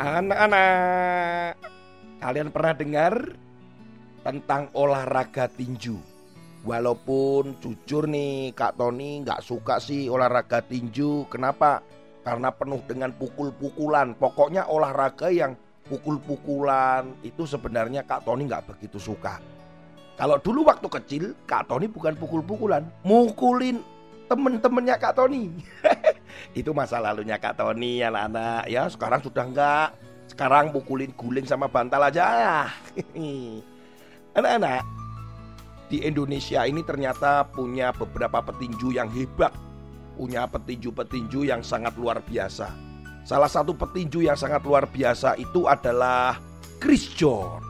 Anak-anak, kalian pernah dengar tentang olahraga tinju? Walaupun jujur nih Kak Tony nggak suka sih olahraga tinju. Kenapa? Karena penuh dengan pukul-pukulan. Pokoknya olahraga yang pukul-pukulan itu sebenarnya Kak Tony nggak begitu suka. Kalau dulu waktu kecil Kak Tony bukan pukul-pukulan, mukulin temen-temennya Kak Tony. itu masa lalunya Kak Tony anak-anak. Ya sekarang sudah enggak. Sekarang pukulin guling sama bantal aja. Anak-anak di Indonesia ini ternyata punya beberapa petinju yang hebat. Punya petinju-petinju yang sangat luar biasa. Salah satu petinju yang sangat luar biasa itu adalah Chris John.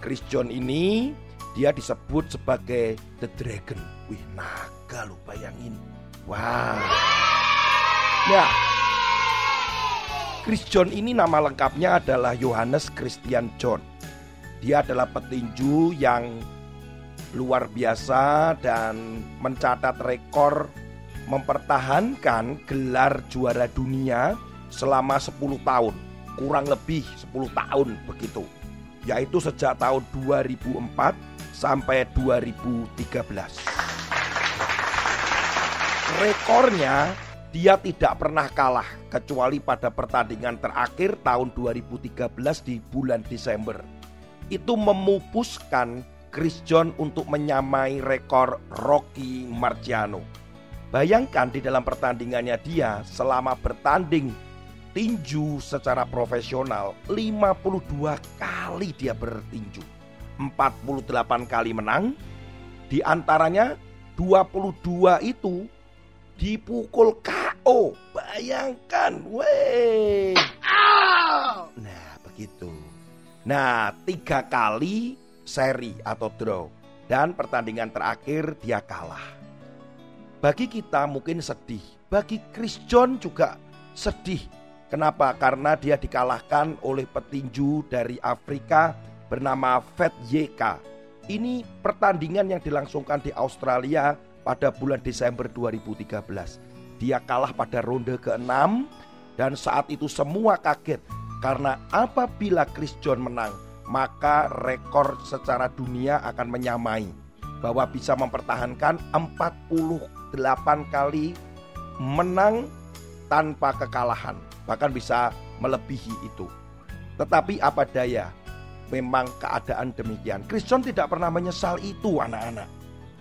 Chris John ini dia disebut sebagai The Dragon. Wih naga lu bayangin. Wow Ya. Chris John ini nama lengkapnya adalah Yohanes Christian John. Dia adalah petinju yang luar biasa dan mencatat rekor mempertahankan gelar juara dunia selama 10 tahun. Kurang lebih 10 tahun begitu. Yaitu sejak tahun 2004 sampai 2013. Rekornya dia tidak pernah kalah kecuali pada pertandingan terakhir tahun 2013 di bulan Desember. Itu memupuskan Chris John untuk menyamai rekor Rocky Marciano. Bayangkan di dalam pertandingannya dia selama bertanding tinju secara profesional 52 kali dia bertinju. 48 kali menang, di antaranya 22 itu dipukul KO. Bayangkan, weh. Nah, begitu. Nah, tiga kali seri atau draw. Dan pertandingan terakhir dia kalah. Bagi kita mungkin sedih. Bagi Chris John juga sedih. Kenapa? Karena dia dikalahkan oleh petinju dari Afrika bernama Fed YK. Ini pertandingan yang dilangsungkan di Australia pada bulan Desember 2013. Dia kalah pada ronde ke-6 dan saat itu semua kaget karena apabila Chris John menang, maka rekor secara dunia akan menyamai bahwa bisa mempertahankan 48 kali menang tanpa kekalahan, bahkan bisa melebihi itu. Tetapi apa daya, memang keadaan demikian. John tidak pernah menyesal itu anak-anak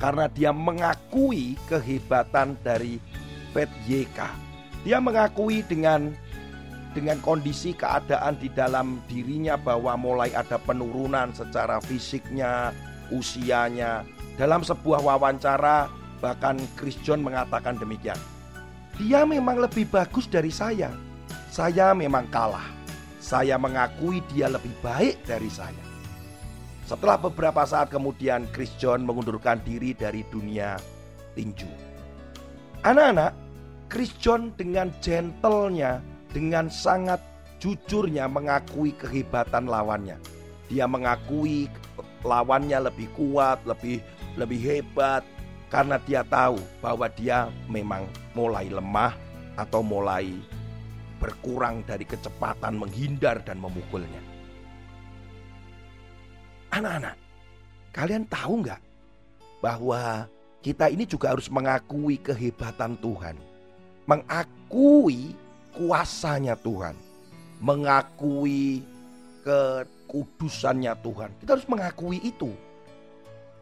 karena dia mengakui kehebatan dari Fed YK. Dia mengakui dengan dengan kondisi keadaan di dalam dirinya bahwa mulai ada penurunan secara fisiknya, usianya. Dalam sebuah wawancara bahkan Chris John mengatakan demikian. Dia memang lebih bagus dari saya. Saya memang kalah. Saya mengakui dia lebih baik dari saya. Setelah beberapa saat kemudian Chris John mengundurkan diri dari dunia tinju. Anak-anak, Chris John dengan gentlenya, dengan sangat jujurnya mengakui kehebatan lawannya. Dia mengakui lawannya lebih kuat, lebih lebih hebat karena dia tahu bahwa dia memang mulai lemah atau mulai berkurang dari kecepatan menghindar dan memukulnya. Anak-anak, kalian tahu nggak bahwa kita ini juga harus mengakui kehebatan Tuhan, mengakui kuasanya Tuhan, mengakui kekudusannya Tuhan. Kita harus mengakui itu.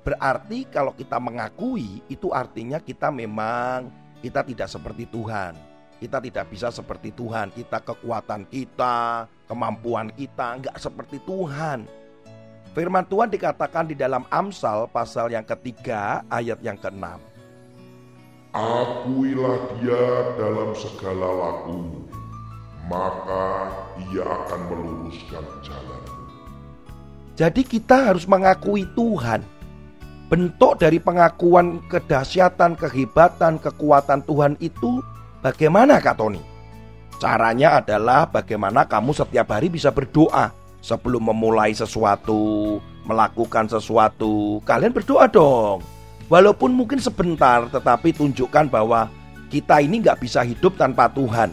Berarti kalau kita mengakui itu artinya kita memang kita tidak seperti Tuhan. Kita tidak bisa seperti Tuhan. Kita kekuatan kita, kemampuan kita nggak seperti Tuhan. Firman Tuhan dikatakan di dalam Amsal pasal yang ketiga ayat yang keenam. Akuilah dia dalam segala lakumu, maka ia akan meluruskan jalan. Jadi kita harus mengakui Tuhan. Bentuk dari pengakuan kedahsyatan, kehebatan, kekuatan Tuhan itu bagaimana Kak Tony? Caranya adalah bagaimana kamu setiap hari bisa berdoa sebelum memulai sesuatu, melakukan sesuatu. Kalian berdoa dong. Walaupun mungkin sebentar, tetapi tunjukkan bahwa kita ini nggak bisa hidup tanpa Tuhan.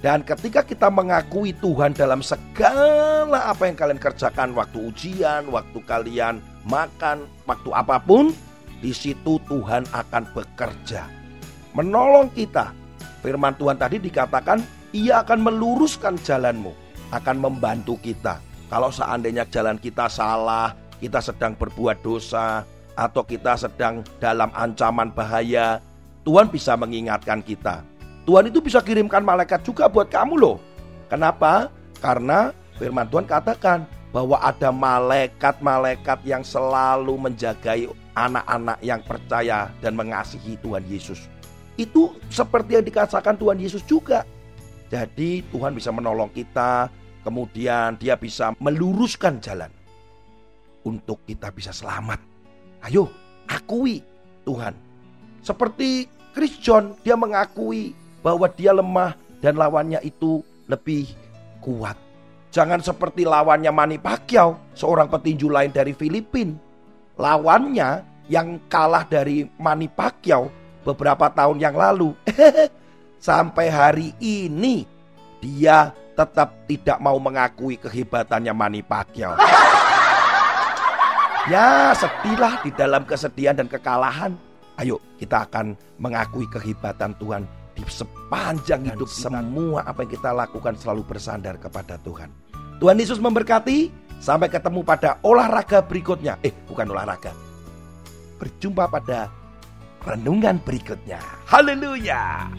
Dan ketika kita mengakui Tuhan dalam segala apa yang kalian kerjakan waktu ujian, waktu kalian makan, waktu apa pun, di situ Tuhan akan bekerja. Menolong kita. Firman Tuhan tadi dikatakan, ia akan meluruskan jalanmu, akan membantu kita. Kalau seandainya jalan kita salah, kita sedang berbuat dosa, atau kita sedang dalam ancaman bahaya, Tuhan bisa mengingatkan kita. Tuhan itu bisa kirimkan malaikat juga buat kamu loh. Kenapa? Karena firman Tuhan katakan bahwa ada malaikat-malaikat yang selalu menjagai anak-anak yang percaya dan mengasihi Tuhan Yesus. Itu seperti yang dikatakan Tuhan Yesus juga. Jadi Tuhan bisa menolong kita, kemudian dia bisa meluruskan jalan untuk kita bisa selamat. Ayo, akui Tuhan. Seperti Chris John, dia mengakui bahwa dia lemah dan lawannya itu lebih kuat. Jangan seperti lawannya Manny Pacquiao, seorang petinju lain dari Filipina. Lawannya yang kalah dari Manny Pacquiao beberapa tahun yang lalu. Sampai hari ini dia tetap tidak mau mengakui kehebatannya Manny Pacquiao. Ya sedihlah di dalam kesedihan dan kekalahan. Ayo kita akan mengakui kehebatan Tuhan di sepanjang dan hidup kita. Semua apa yang kita lakukan selalu bersandar kepada Tuhan. Tuhan Yesus memberkati. Sampai ketemu pada olahraga berikutnya. Eh bukan olahraga. Berjumpa pada renungan berikutnya. Haleluya.